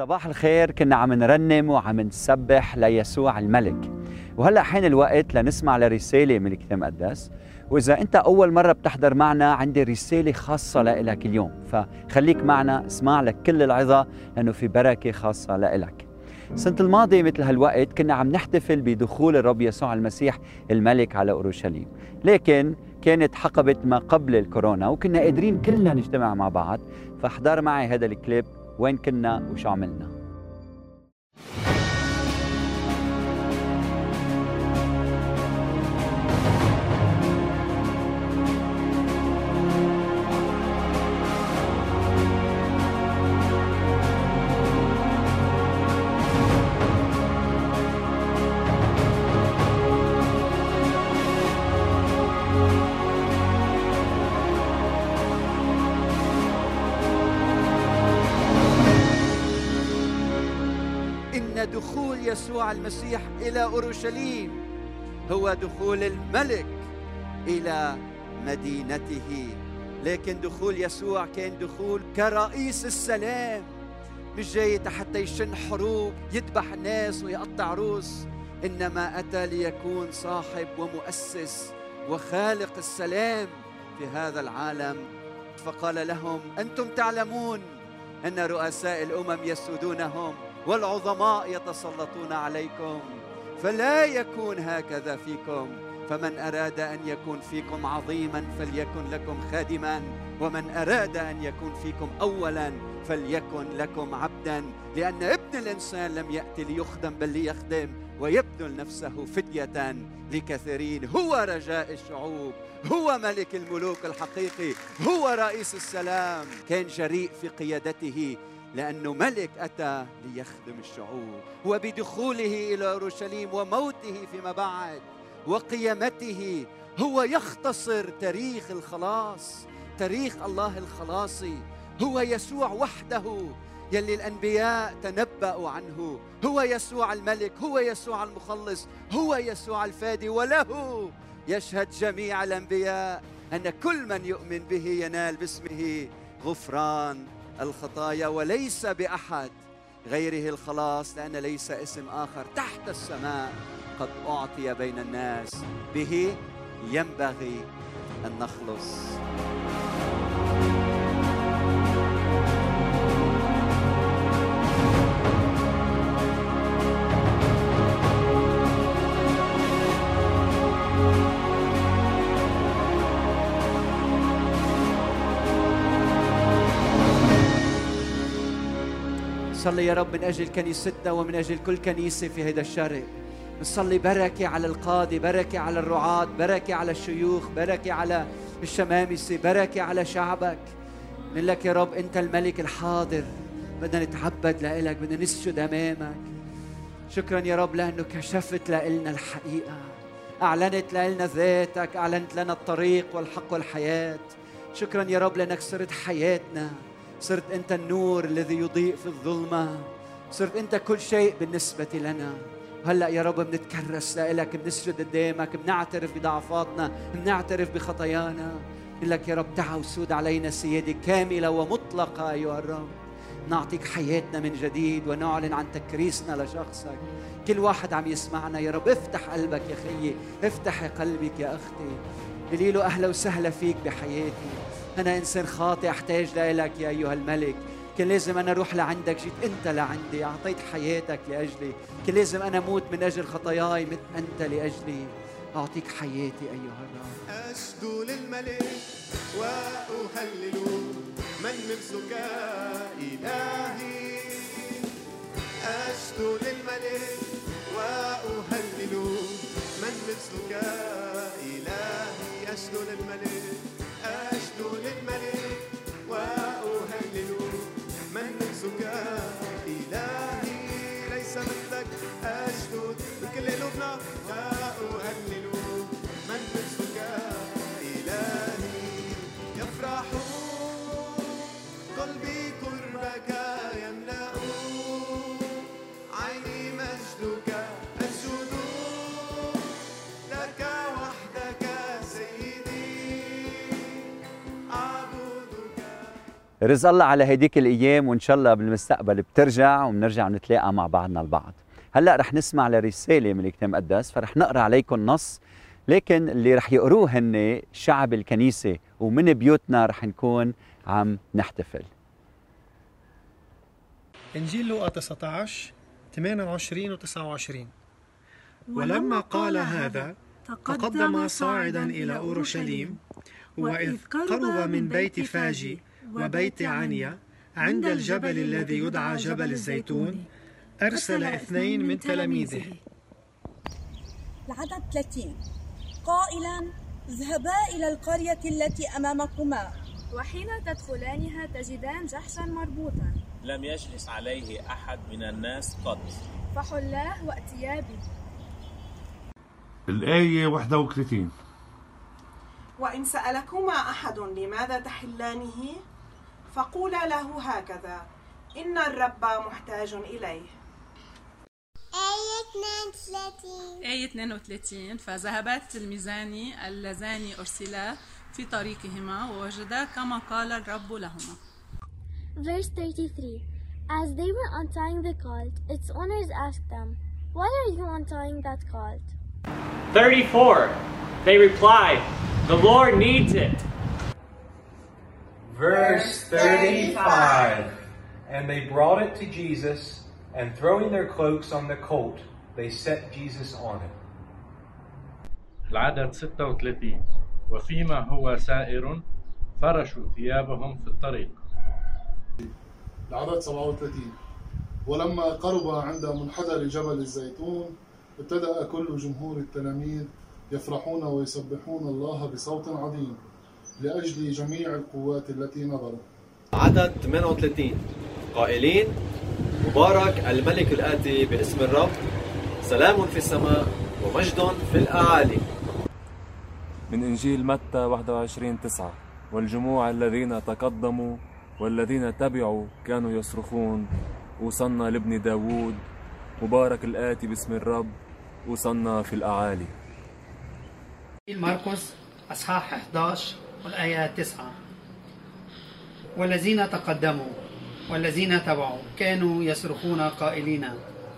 صباح الخير كنا عم نرنم وعم نسبح ليسوع الملك. وهلأ حين الوقت لنسمع لرسالة من الكتاب المقدس وإذا أنت أول مرة بتحضر معنا عندي رسالة خاصة لك اليوم. فخليك معنا اسمع لك كل العظة لأنه في بركة خاصة لك السنة الماضية مثل هالوقت كنا عم نحتفل بدخول الرب يسوع المسيح الملك على أورشليم. لكن كانت حقبة ما قبل الكورونا وكنا قادرين كلنا نجتمع مع بعض. فاحضر معي هذا الكليب. وين كنا وشو عملنا. يسوع المسيح إلى أورشليم. هو دخول الملك إلى مدينته. لكن دخول يسوع كان دخول كرئيس السلام. مش جاي حتى يشن حروب يذبح الناس ويقطع روس. إنما أتى ليكون صاحب ومؤسس وخالق السلام في هذا العالم. فقال لهم أنتم تعلمون أن رؤساء الأمم يسودونهم. والعظماء يتسلطون عليكم فلا يكون هكذا فيكم. فمن أراد أن يكون فيكم عظيما فليكن لكم خادما ومن أراد أن يكون فيكم اولا فليكن لكم عبدا. لأن ابن الإنسان لم ياتي ليخدم بل ليخدم ويبذل نفسه فدية لكثيرين. هو رجاء الشعوب هو ملك الملوك الحقيقي هو رئيس السلام. كان جريء في قيادته. لأنه ملك أتى ليخدم الشعوب وبدخوله إلى أورشليم وموته فيما بعد وقيامته هو يختصر تاريخ الخلاص تاريخ الله الخلاصي. هو يسوع وحده يلي الأنبياء تنبأوا عنه. هو يسوع الملك هو يسوع المخلص هو يسوع الفادي وله يشهد جميع الأنبياء أن كل من يؤمن به ينال باسمه غفران. الخطايا وليس بأحد غيره الخلاص لأن ليس اسم آخر تحت السماء قد أعطي بين الناس. به ينبغي أن نخلص. نصلي يا رب من أجل كنيستنا ومن أجل كل كنيسة في هذا الشرق نصلي بركة على القاضي بركة على الرعاة بركة على الشيوخ بركة على الشمامسة بركة على شعبك. نقول لك يا رب أنت الملك الحاضر. بدنا نتعبد لإلك بدنا نسجد أمامك. شكرا يا رب لأنه كشفت لنا الحقيقة. أعلنت لنا ذاتك أعلنت لنا الطريق والحق والحياة. شكرا يا رب لأنك صرت حياتنا. صرت أنت النور الذي يضيء في الظلمة. صرت أنت كل شيء بالنسبة لنا. هلأ يا رب بنتكرس لك بنسجد قدامك بنعترف بضعفاتنا بنعترف بخطايانا. لك يا رب تعا وسود علينا سيادة كاملة ومطلقة أيها الرب. نعطيك حياتنا من جديد ونعلن عن تكريسنا لشخصك. كل واحد عم يسمعنا يا رب. افتح قلبك يا خيي افتح قلبك يا أختي. قولي له أهلا وسهلا فيك بحياتي. أنا إنسان خاطئ أحتاج لك يا أيها الملك. كان لازم أنا أروح لعندك جيت أنت لعندي أعطيت حياتك لأجلي. كان لازم أنا أموت من أجل خطاياي مثل أنت لأجلي. أعطيك حياتي أيها الرب. أسجد للملك وأهلل من مثلك إلهي. أسجد للملك وأهلل من مثلك إلهي. أسجد للملك أشدو للملك رزق الله على هديك الأيام وإن شاء الله بالمستقبل بترجع وبنرجع نتلاقى مع بعضنا البعض. هلأ رح نسمع لرسالة من الكتاب المقدس فرح نقرأ عليكم نص لكن اللي رح يقروه هن شعب الكنيسة ومن بيوتنا رح نكون عم نحتفل. إنجيل لوقا 19 28 و 29 ولما قال هذا تقدم صاعدا إلى أورشليم وإذ قرب من بيت فاجي وبيت عنيا عند الجبل الذي يدعى جبل الزيتون. أرسل اثنين من تلاميذه. العدد 30 قائلا اذهبا إلى القرية التي أمامكما. وحين تدخلانها تجدان جحشا مربوطا. لم يجلس عليه أحد من الناس قط. فحلاه واتيا به الآية 31 وإن سألكما أحد لماذا تحلانه؟ فقولا له هكذا إن الرب محتاج إليه آية 32 آية 32 فذهبا التلميذان اللذان أرسلا في طريقهما ووجدا كما قال الرب لهما Verse 33 As they were untying the colt, its owners asked them, Why are you untying that colt? 34. They replied, The Lord needs it. Verse 35 And they brought it to Jesus, and throwing their cloaks on the colt, they set Jesus on it. العدد 36 وفيما هو سائر فرشوا ثيابهم في الطريق. العدد 37 ولما قرب عند منحدر جبل الزيتون ابتدأ كل جمهور التلاميذ يفرحون ويسبحون الله بصوت عظيم. لأجل جميع القوات التي نظرت. عدد 38 قائلين مبارك الملك الآتي باسم الرب. سلام في السماء ومجد في الأعالي. من إنجيل متى 21 9 والجموع الذين تقدموا والذين تبعوا كانوا يصرخون وصلنا لابن داوود مبارك الآتي باسم الرب وصلنا في الأعالي. مرقس أصحاح 11 والآية 9 والذين تقدموا والذين تبعوا كانوا يصرخون قائلين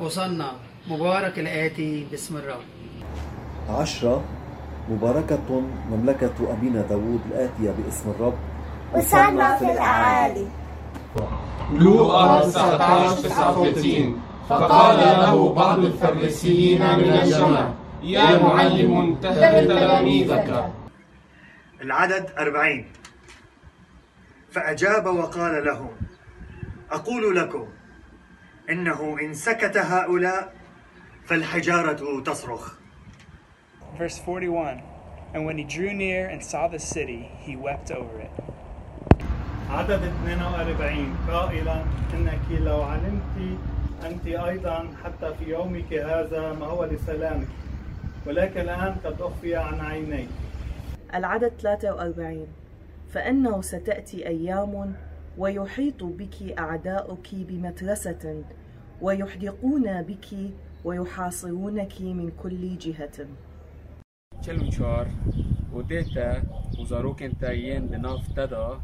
وصلنا مبارك الآتي باسم الرب. عشرة مباركة مملكة أبينا داود الآتية باسم الرب. وصلنا في الأعالي. لوقا 19 39 فقال له بعض الفريسيين من الجمع يا معلم انتهى تلاميذك. العدد أربعين. فأجاب وقال لهم أقول لكم إنه إن سكت هؤلاء فالحجارة تصرخ. Verse 41 And when he drew near and saw the city, he wept over it. عدد 42 قائلا إنك لو علمت أنت أيضا حتى في يومك هذا ما هو لسلامك ولكن الآن قد أخفي عن عينيك. العدد 43 فإنه ستأتي أيام ويحيط بك أعداؤك بمترسة ويحدقون بك ويحاصرونك من كل جهة. 44 وديتا وزاروكن تايين بناف تدا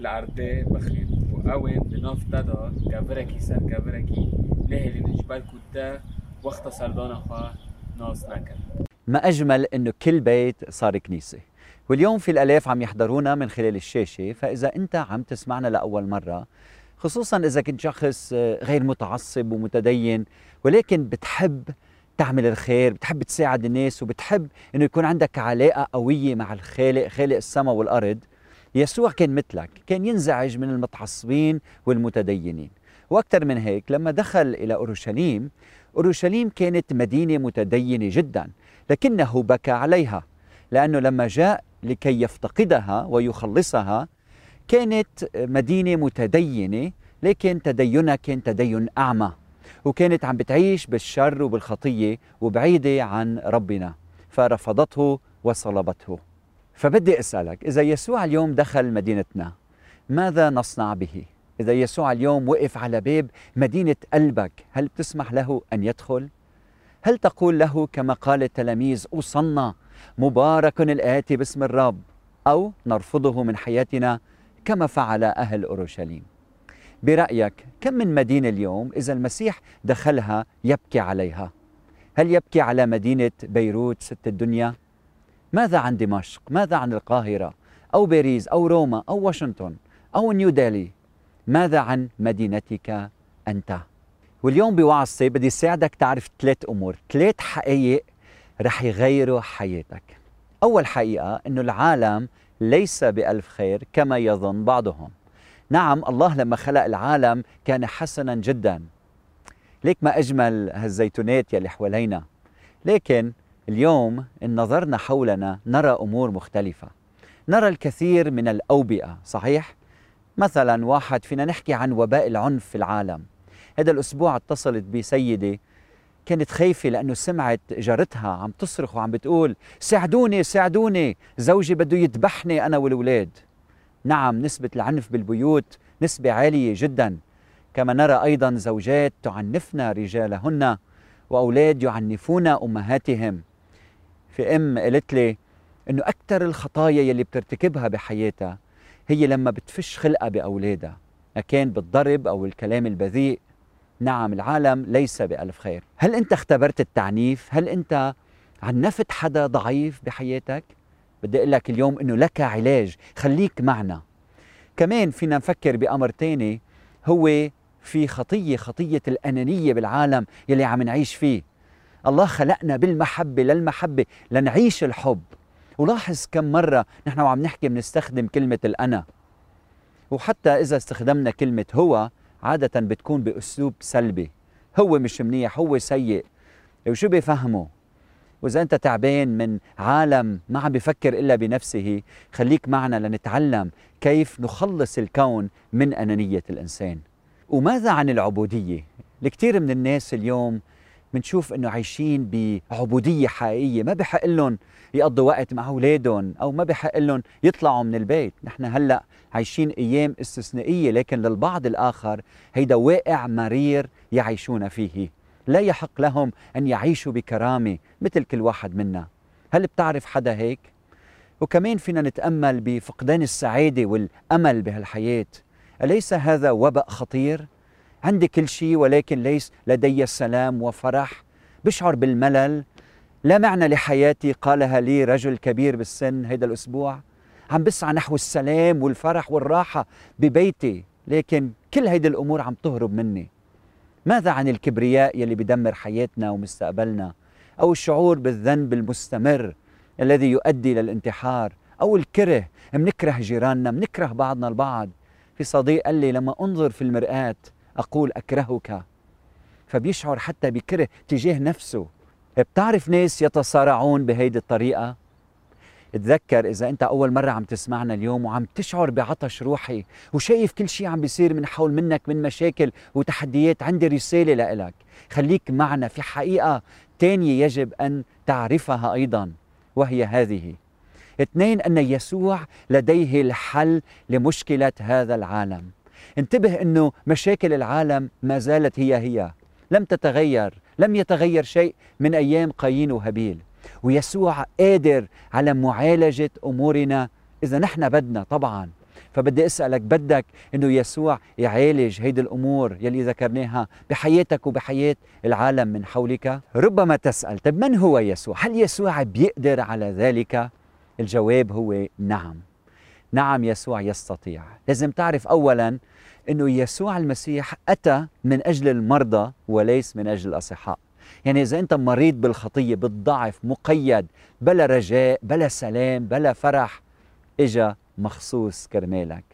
العردة بخيت وأوين بناف تدا كافركي سر كافركي لهلي نجبال كتا وقت سردانا خوا ناس نكر ما أجمل إنه كل بيت صار كنيسة واليوم في الآلاف عم يحضرونا من خلال الشاشة فإذا أنت عم تسمعنا لأول مرة خصوصا إذا كنت شخص غير متعصب ومتدين ولكن بتحب تعمل الخير بتحب تساعد الناس وبتحب إنه يكون عندك علاقة قوية مع الخالق خالق السماء والأرض يسوع كان مثلك كان ينزعج من المتعصبين والمتدينين. وأكثر من هيك لما دخل إلى أورشليم أورشليم كانت مدينة متدينة جدا لكنه بكى عليها لأنه لما جاء لكي يفتقدها ويخلصها كانت مدينة متدينة لكن تدينها كان تدين أعمى وكانت عم بتعيش بالشر وبالخطية وبعيدة عن ربنا فرفضته وصلبته فبدي أسألك إذا يسوع اليوم دخل مدينتنا ماذا نصنع به؟ إذا يسوع اليوم وقف على باب مدينة قلبك هل بتسمح له أن يدخل؟ هل تقول له كما قال التلاميذ أوصلنا مبارك الآتي باسم الرب أو نرفضه من حياتنا كما فعل أهل أورشليم برأيك كم من مدينة اليوم إذا المسيح دخلها يبكي عليها هل يبكي على مدينة بيروت ست الدنيا؟ ماذا عن دمشق؟ ماذا عن القاهرة؟ أو باريس أو روما أو واشنطن أو نيو ديلي؟ ماذا عن مدينتك أنت؟ واليوم بوعظتي بدي ساعدك تعرف ثلاث أمور ثلاث حقائق رح يغيروا حياتك. أول حقيقة أنه العالم ليس بألف خير كما يظن بعضهم. نعم الله لما خلق العالم كان حسنا جدا. ليك ما أجمل هالزيتونات يلي حوالينا. لكن اليوم إن نظرنا حولنا نرى أمور مختلفة. نرى الكثير من الأوبئة صحيح؟ مثلا واحد فينا نحكي عن وباء العنف في العالم. هذا الأسبوع اتصلت بسيدة كانت خايفة لأنه سمعت جارتها عم تصرخ وعم بتقول ساعدوني ساعدوني زوجي بده يذبحني أنا والولاد نعم نسبة العنف بالبيوت نسبة عالية جدا. كما نرى أيضا زوجات تعنفن رجالهن وأولاد يعنفون أمهاتهم. في أم قالت لي أنه أكثر الخطايا يلي بترتكبها بحياتها هي لما بتفش خلقها بأولادها. كان بالضرب أو الكلام البذيء. نعم العالم ليس بألف خير. هل أنت اختبرت التعنيف؟ هل أنت عنفت حدا ضعيف بحياتك؟ بدي أقول لك اليوم أنه لك علاج. خليك معنا. كمان فينا نفكر بأمر تاني هو في خطية خطية الأنانية بالعالم يلي عم نعيش فيه. الله خلقنا بالمحبة للمحبة لنعيش الحب. ولاحظ كم مرة نحن وعم نحكي بنستخدم كلمة الأنا. وحتى إذا استخدمنا كلمة هو عادة بتكون بأسلوب سلبي. هو مش منيح هو سيء. وشو بيفهمه وإذا أنت تعبان من عالم ما عم بفكر إلا بنفسه خليك معنا لنتعلم كيف نخلص الكون من أنانية الإنسان. وماذا عن العبودية؟ الكثير من الناس اليوم بنشوف إنه عايشين بعبودية حقيقية ما بحق لهم يقضوا وقت مع أولادهم أو ما بحق لهم يطلعوا من البيت. نحن هلأ عايشين أيام استثنائية لكن للبعض الآخر هيدا واقع مرير يعيشون فيه. لا يحق لهم أن يعيشوا بكرامة مثل كل واحد منا. هل بتعرف حدا هيك؟ وكمان فينا نتأمل بفقدان السعادة والأمل بهالحياة. أليس هذا وباء خطير؟ عندي كل شيء ولكن ليس لدي سلام وفرح. بشعر بالملل لا معنى لحياتي قالها لي رجل كبير بالسن هيدا الأسبوع عم بسعى نحو السلام والفرح والراحة ببيتي لكن كل هيدي الأمور عم تهرب مني. ماذا عن الكبرياء يلي بدمر حياتنا ومستقبلنا؟ أو الشعور بالذنب المستمر الذي يؤدي للانتحار أو الكره؟ منكره جيراننا منكره بعضنا البعض. في صديق قال لي لما أنظر في المرآة أقول أكرهك. فبيشعر حتى بكره تجاه نفسه. بتعرف ناس يتصارعون بهيدي الطريقة؟ تذكر إذا أنت أول مرة عم تسمعنا اليوم وعم تشعر بعطش روحي وشايف كل شيء عم بيصير من حول منك من مشاكل وتحديات عندي رسالة لإلك. خليك معنا في حقيقة تانية يجب أن تعرفها أيضا وهي هذه. اثنين أن يسوع لديه الحل لمشكلة هذا العالم. انتبه أنه مشاكل العالم ما زالت هي هي. لم تتغير. لم يتغير شيء من أيام قايين وهابيل ويسوع قادر على معالجة أمورنا إذا نحن بدنا طبعا فبدي أسألك بدك أنه يسوع يعالج هيدي الأمور يلي ذكرناها بحياتك وبحياة العالم من حولك ربما تسأل طب من هو يسوع؟ هل يسوع بيقدر على ذلك؟ الجواب هو نعم نعم يسوع يستطيع. لازم تعرف أولا أنه يسوع المسيح أتى من أجل المرضى وليس من أجل الأصحاء. يعني إذا أنت مريض بالخطية بالضعف مقيد بلا رجاء بلا سلام بلا فرح إجا مخصوص كرمالك.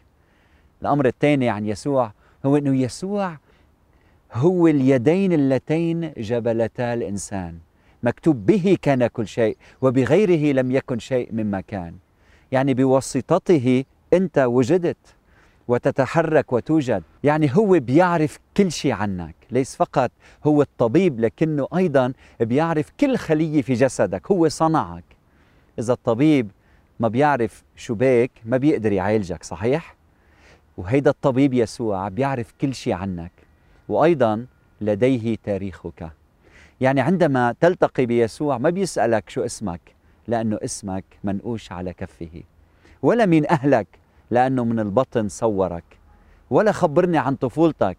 الأمر الثاني عن يسوع هو أنه يسوع هو اليدين اللتين جبلتا الإنسان. مكتوب به كان كل شيء وبغيره لم يكن شيء مما كان. يعني بواسطته أنت وجدت وتتحرك وتوجد. يعني هو بيعرف كل شيء عنك ليس فقط هو الطبيب لكنه أيضا بيعرف كل خلية في جسدك هو صنعك. إذا الطبيب ما بيعرف شو بيك ما بيقدر يعالجك صحيح؟ وهيدا الطبيب يسوع بيعرف كل شيء عنك وأيضا لديه تاريخك. يعني عندما تلتقي بيسوع ما بيسألك شو اسمك لأنه اسمك منقوش على كفه. ولا مين أهلك لأنه من البطن صورك. ولا خبرني عن طفولتك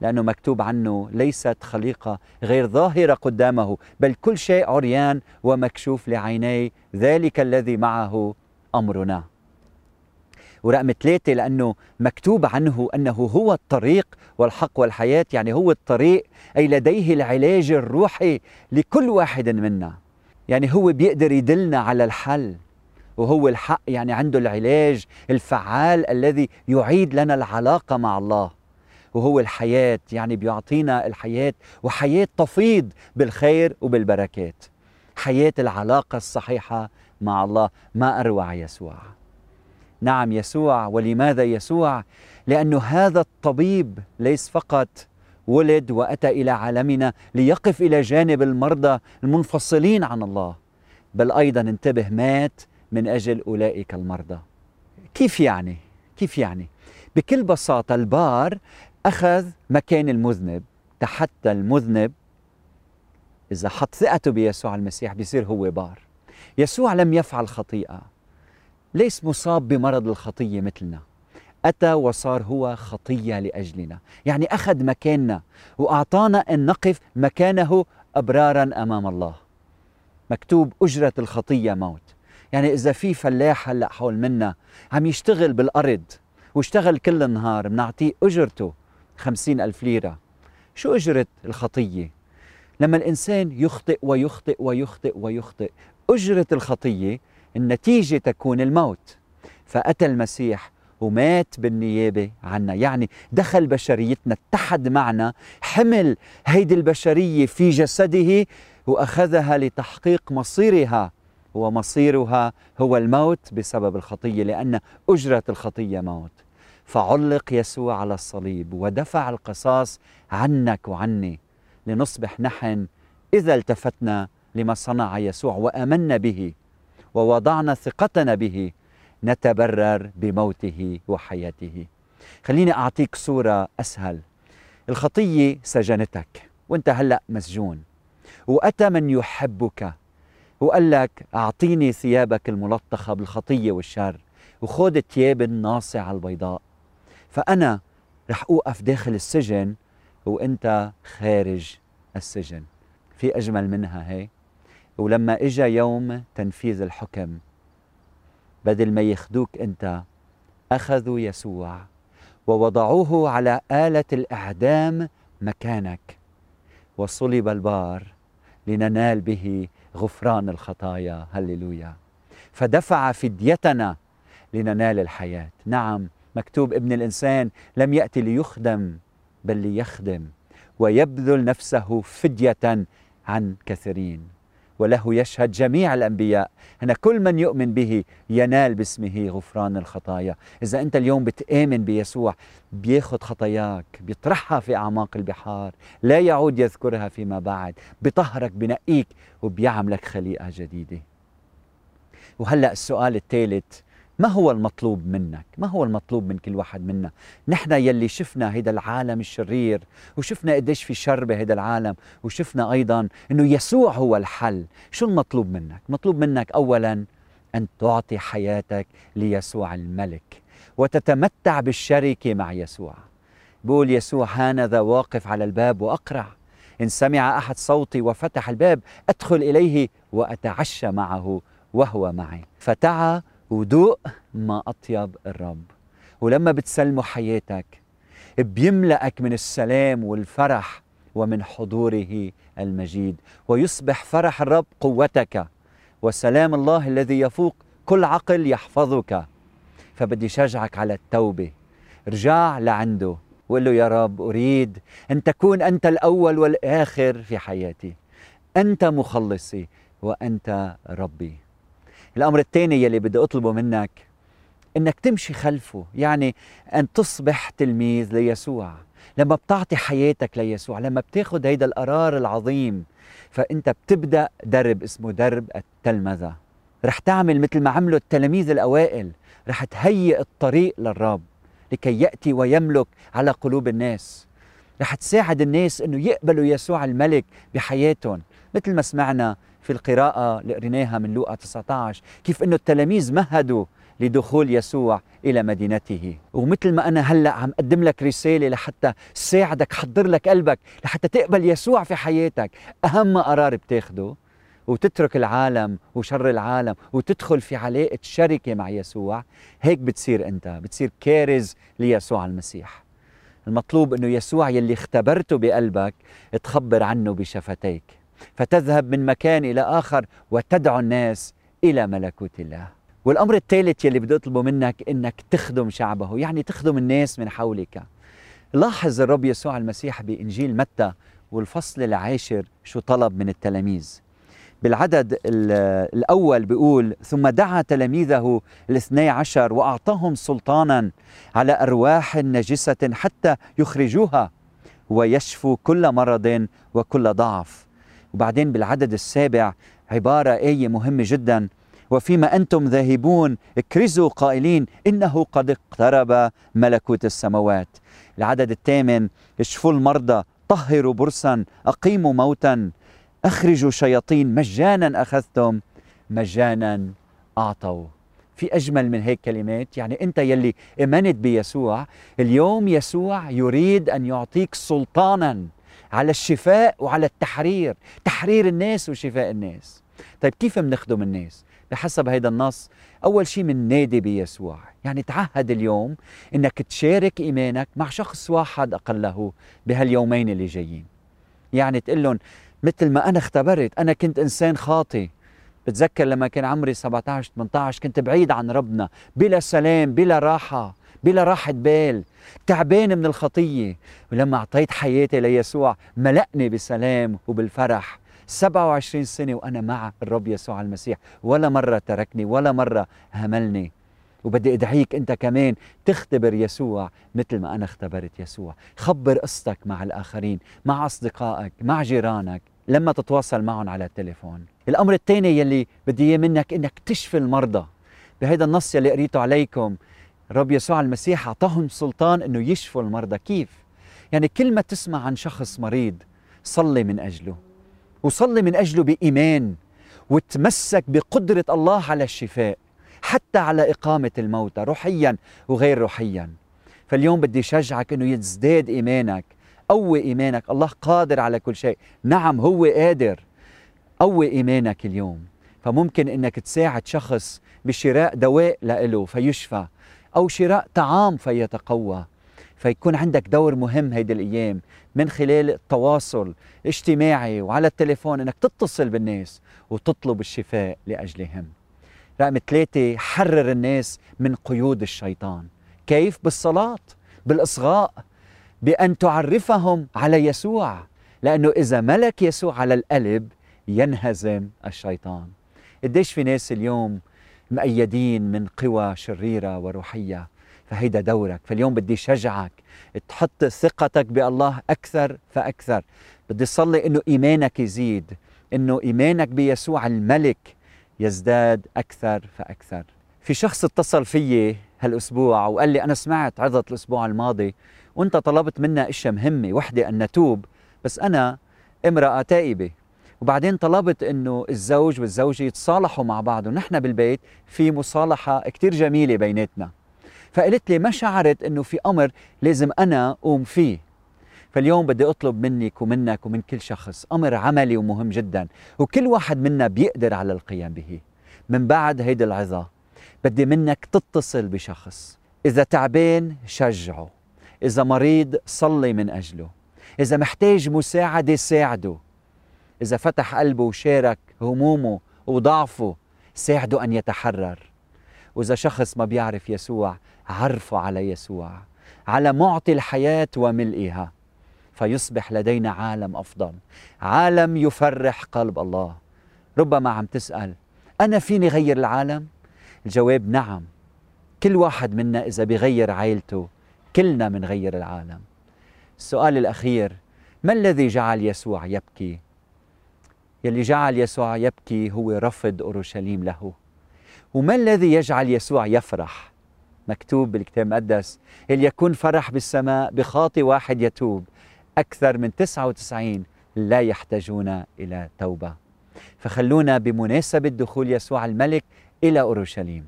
لأنه مكتوب عنه ليست خليقة غير ظاهرة قدامه بل كل شيء عريان ومكشوف لعيني ذلك الذي معه أمرنا. ورقم ثلاثة لأنه مكتوب عنه أنه هو الطريق والحق والحياة يعني هو الطريق أي لديه العلاج الروحي لكل واحد منا. يعني هو بيقدر يدلنا على الحل وهو الحق يعني عنده العلاج الفعال الذي يعيد لنا العلاقة مع الله. وهو الحياة يعني بيعطينا الحياة وحياة تفيض بالخير وبالبركات. حياة العلاقة الصحيحة مع الله ما أروع يسوع. نعم يسوع ولماذا يسوع؟ لأنه هذا الطبيب ليس فقط ولد وأتى إلى عالمنا ليقف إلى جانب المرضى المنفصلين عن الله. بل أيضا انتبه مات من أجل أولئك المرضى. كيف يعني؟ كيف يعني؟ بكل بساطة البار أخذ مكان المذنب. تحتى المذنب إذا حط ثقته بيسوع المسيح بيصير هو بار. يسوع لم يفعل خطيئة. ليس مصاب بمرض الخطية مثلنا. أتى وصار هو خطية لأجلنا. يعني أخذ مكاننا وأعطانا أن نقف مكانه أبرارا أمام الله. مكتوب أجرة الخطية موت. يعني إذا في فلاح هلأ حول منا عم يشتغل بالأرض واشتغل كل النهار بنعطيه أجرته خمسين ألف ليرة. شو أجرة الخطية؟ لما الإنسان يخطئ ويخطئ ويخطئ ويخطئ أجرة الخطية النتيجة تكون الموت. فأتى المسيح ومات بالنيابة عنا. يعني دخل بشريتنا اتحد معنا حمل هيدي البشرية في جسده وأخذها لتحقيق مصيرها. ومصيرها هو الموت بسبب الخطية لأن أجرة الخطية موت. فعلق يسوع على الصليب ودفع القصاص عنك وعني. لنصبح نحن إذا التفتنا لما صنع يسوع وآمنا به ووضعنا ثقتنا به. نتبرر بموته وحياته. خليني أعطيك صورة أسهل. الخطية سجنتك وأنت هلأ مسجون. وأتى من يحبك وقال لك أعطيني ثيابك الملطخة بالخطية والشر وخذ الثياب الناصعة البيضاء. فأنا رح أوقف داخل السجن وأنت خارج السجن. في أجمل منها هي ولما إجا يوم تنفيذ الحكم بدل ما ياخدوك أنت أخذوا يسوع ووضعوه على آلة الإعدام مكانك. وصلب البار لننال به غفران الخطايا. هللويا. فدفع فديتنا لننال الحياة. نعم مكتوب ابن الإنسان لم يأتي ليخدم بل ليخدم ويبذل نفسه فدية عن كثيرين. وله يشهد جميع الأنبياء. أن كل من يؤمن به ينال باسمه غفران الخطايا. إذا أنت اليوم بتآمن بيسوع بياخد خطاياك بيطرحها في أعماق البحار لا يعود يذكرها فيما بعد بطهرك بنقيك وبيعملك خليقة جديدة. وهلأ السؤال الثالث ما هو المطلوب منك؟ ما هو المطلوب من كل واحد منا؟ نحن يلي شفنا هيدا العالم الشرير وشفنا قديش في شر بهيدا العالم وشفنا أيضا أنه يسوع هو الحل شو المطلوب منك؟ مطلوب منك أولا أن تعطي حياتك ليسوع الملك وتتمتع بالشركة مع يسوع بقول يسوع هانذا واقف على الباب وأقرع إن سمع أحد صوتي وفتح الباب أدخل إليه وأتعشى معه وهو معي فتعا ودوق ما أطيب الرب. ولما بتسلمه حياتك بيملأك من السلام والفرح ومن حضوره المجيد. ويصبح فرح الرب قوتك وسلام الله الذي يفوق كل عقل يحفظك. فبدي شجعك على التوبة. رجع لعنده وقل له يا رب أريد أن تكون أنت الأول والآخر في حياتي. أنت مخلصي وأنت ربي. الأمر الثاني يلي بدي أطلبه منك إنك تمشي خلفه يعني أن تصبح تلميذ ليسوع. لما بتعطي حياتك ليسوع لما بتاخذ هيدا القرار العظيم فأنت بتبدأ درب اسمه درب التلمذة. رح تعمل مثل ما عملوا التلاميذ الأوائل رح تهيئ الطريق للرب لكي يأتي ويملك على قلوب الناس. رح تساعد الناس إنه يقبلوا يسوع الملك بحياتهم مثل ما سمعنا في القراءة اللي قريناها من لوقا 19 كيف إنه التلاميذ مهدوا لدخول يسوع إلى مدينته. ومثل ما أنا هلأ عم أقدم لك رسالة لحتى ساعدك حضر لك قلبك لحتى تقبل يسوع في حياتك. أهم قرار بتاخده وتترك العالم وشر العالم وتدخل في علاقة شركة مع يسوع هيك بتصير أنت بتصير كارز ليسوع المسيح. المطلوب إنه يسوع يلي اختبرته بقلبك تخبر عنه بشفتيك. فتذهب من مكان إلى آخر وتدعو الناس إلى ملكوت الله. والأمر الثالث يلي بدي أطلبه منك إنك تخدم شعبه يعني تخدم الناس من حولك. لاحظ الرب يسوع المسيح بإنجيل متى والفصل العاشر شو طلب من التلاميذ. بالعدد الأول بيقول ثم دعا تلاميذه الاثني عشر وأعطاهم سلطانا على أرواح نجسة حتى يخرجوها ويشفوا كل مرض وكل ضعف. وبعدين بالعدد السابع عبارة آية مهمة جدا. وفيما أنتم ذاهبون اكرزوا قائلين إنه قد اقترب ملكوت السماوات. العدد الثامن اشفوا المرضى طهروا برصا أقيموا موتا. أخرجوا شياطين مجانا أخذتم مجانا أعطوا. في أجمل من هيك كلمات يعني أنت يلي إمنت بيسوع اليوم يسوع يريد أن يعطيك سلطانا. على الشفاء وعلى التحرير تحرير الناس وشفاء الناس. طيب كيف بنخدم الناس؟ بحسب هذا النص أول شيء من نادي بيسوع يعني تعهد اليوم أنك تشارك إيمانك مع شخص واحد أقله بهاليومين اللي جايين. يعني تقول لهم مثل ما أنا اختبرت أنا كنت إنسان خاطي بتذكر لما كان عمري 17 18 كنت بعيد عن ربنا بلا سلام بلا راحة. بلا راحة بال تعبان من الخطية. ولما أعطيت حياتي ليسوع ملأني بسلام وبالفرح. 27 سنة وأنا مع الرب يسوع المسيح. ولا مرة تركني ولا مرة هملني. وبدي أدعيك أنت كمان تختبر يسوع مثل ما أنا اختبرت يسوع. خبر قصتك مع الآخرين مع أصدقائك مع جيرانك لما تتواصل معهم على التليفون. الأمر الثاني يلي بدي إياه منك إنك تشفي المرضى. بهذا النص يلي قريته عليكم رب يسوع المسيح أعطاهم سلطان إنه يشفوا المرضى. كيف؟ يعني كل ما تسمع عن شخص مريض صلي من أجله وصلي من أجله بإيمان وتمسك بقدرة الله على الشفاء حتى على إقامة الموتى روحيا وغير روحيا. فاليوم بدي شجعك إنه يزداد إيمانك قوي إيمانك. الله قادر على كل شيء. نعم هو قادر. قوي إيمانك اليوم. فممكن إنك تساعد شخص بشراء دواء له فيشفى. أو شراء طعام فيتقوى فيكون عندك دور مهم هيدي الأيام من خلال التواصل اجتماعي وعلى التليفون إنك تتصل بالناس وتطلب الشفاء لأجلهم. رقم ثلاثة حرر الناس من قيود الشيطان. كيف؟ بالصلاة، بالإصغاء، بأن تعرفهم على يسوع، لأنه إذا ملك يسوع على القلب ينهزم الشيطان. قديش في ناس اليوم مؤيدين من قوى شريرة وروحية. فهيدا دورك. فاليوم بدي شجعك. تحط ثقتك بالله أكثر فأكثر. بدي صلي إنه إيمانك يزيد. إنه إيمانك بيسوع الملك يزداد أكثر فأكثر. في شخص اتصل فيي هالأسبوع وقال لي أنا سمعت عظة الأسبوع الماضي وأنت طلبت منا أشياء مهمة وحدة أن نتوب بس أنا امرأة تائبة. وبعدين طلبت إنه الزوج والزوجة يتصالحوا مع بعض ونحن بالبيت في مصالحة كتير جميلة بيناتنا. فقلت لي ما شعرت إنه في أمر لازم أنا أقوم فيه. فاليوم بدي أطلب منك ومنك ومن كل شخص أمر عملي ومهم جدا وكل واحد منا بيقدر على القيام به. من بعد هيدي العظة بدي منك تتصل بشخص. إذا تعبان شجعه إذا مريض صلي من أجله إذا محتاج مساعدة ساعده. إذا فتح قلبه وشارك همومه وضعفه ساعده أن يتحرر. وإذا شخص ما بيعرف يسوع عرفه على يسوع على معطي الحياة وملئها. فيصبح لدينا عالم أفضل عالم يفرح قلب الله. ربما عم تسأل أنا فيني غير العالم؟ الجواب نعم. كل واحد منا إذا بيغير عائلته كلنا منغير العالم. السؤال الأخير ما الذي جعل يسوع يبكي؟ يلي جعل يسوع يبكي هو رفض أورشليم له. وما الذي يجعل يسوع يفرح؟ مكتوب بالكتاب المقدس يكون فرح بالسماء بخاطي واحد يتوب أكثر من 99 لا يحتاجون إلى توبة. فخلونا بمناسبة دخول يسوع الملك إلى أورشليم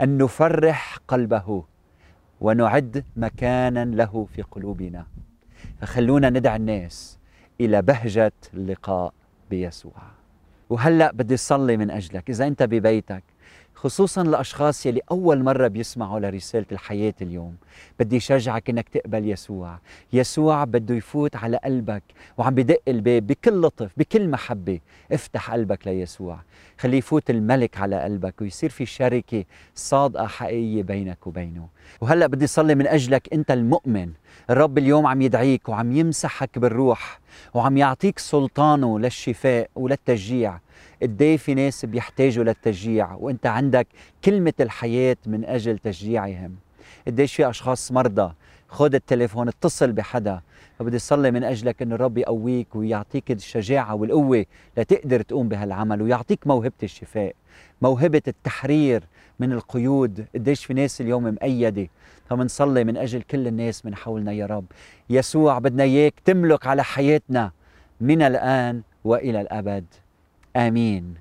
أن نفرح قلبه ونعد مكانا له في قلوبنا. فخلونا ندعي الناس إلى بهجة اللقاء بيسوع. وهلأ بدي صلي من أجلك. إذا أنت ببيتك خصوصا الاشخاص يلي أول مرة بيسمعوا لرسالة الحياة اليوم. بدي شجعك إنك تقبل يسوع. يسوع بده يفوت على قلبك وعم بدق الباب بكل لطف بكل محبة. افتح قلبك ليسوع. خليه يفوت الملك على قلبك ويصير في شركة صادقة حقيقية بينك وبينه. وهلأ بدي صلي من أجلك أنت المؤمن. الرب اليوم عم يدعيك وعم يمسحك بالروح وعم يعطيك سلطانه للشفاء وللتشجيع. قد في ناس بيحتاجوا للتشجيع وأنت عندك كلمة الحياة من أجل تشجيعهم. قديش في أشخاص مرضى خذ التليفون اتصل بحدا فبدي صلي من أجلك أن الرب يقويك ويعطيك الشجاعة والقوة لتقدر تقوم بهالعمل ويعطيك موهبة الشفاء موهبة التحرير من القيود. قديش في ناس اليوم مقيدة فمنصلي من أجل كل الناس من حولنا يا رب. يسوع بدنا إياك تملك على حياتنا من الآن وإلى الأبد. آمين.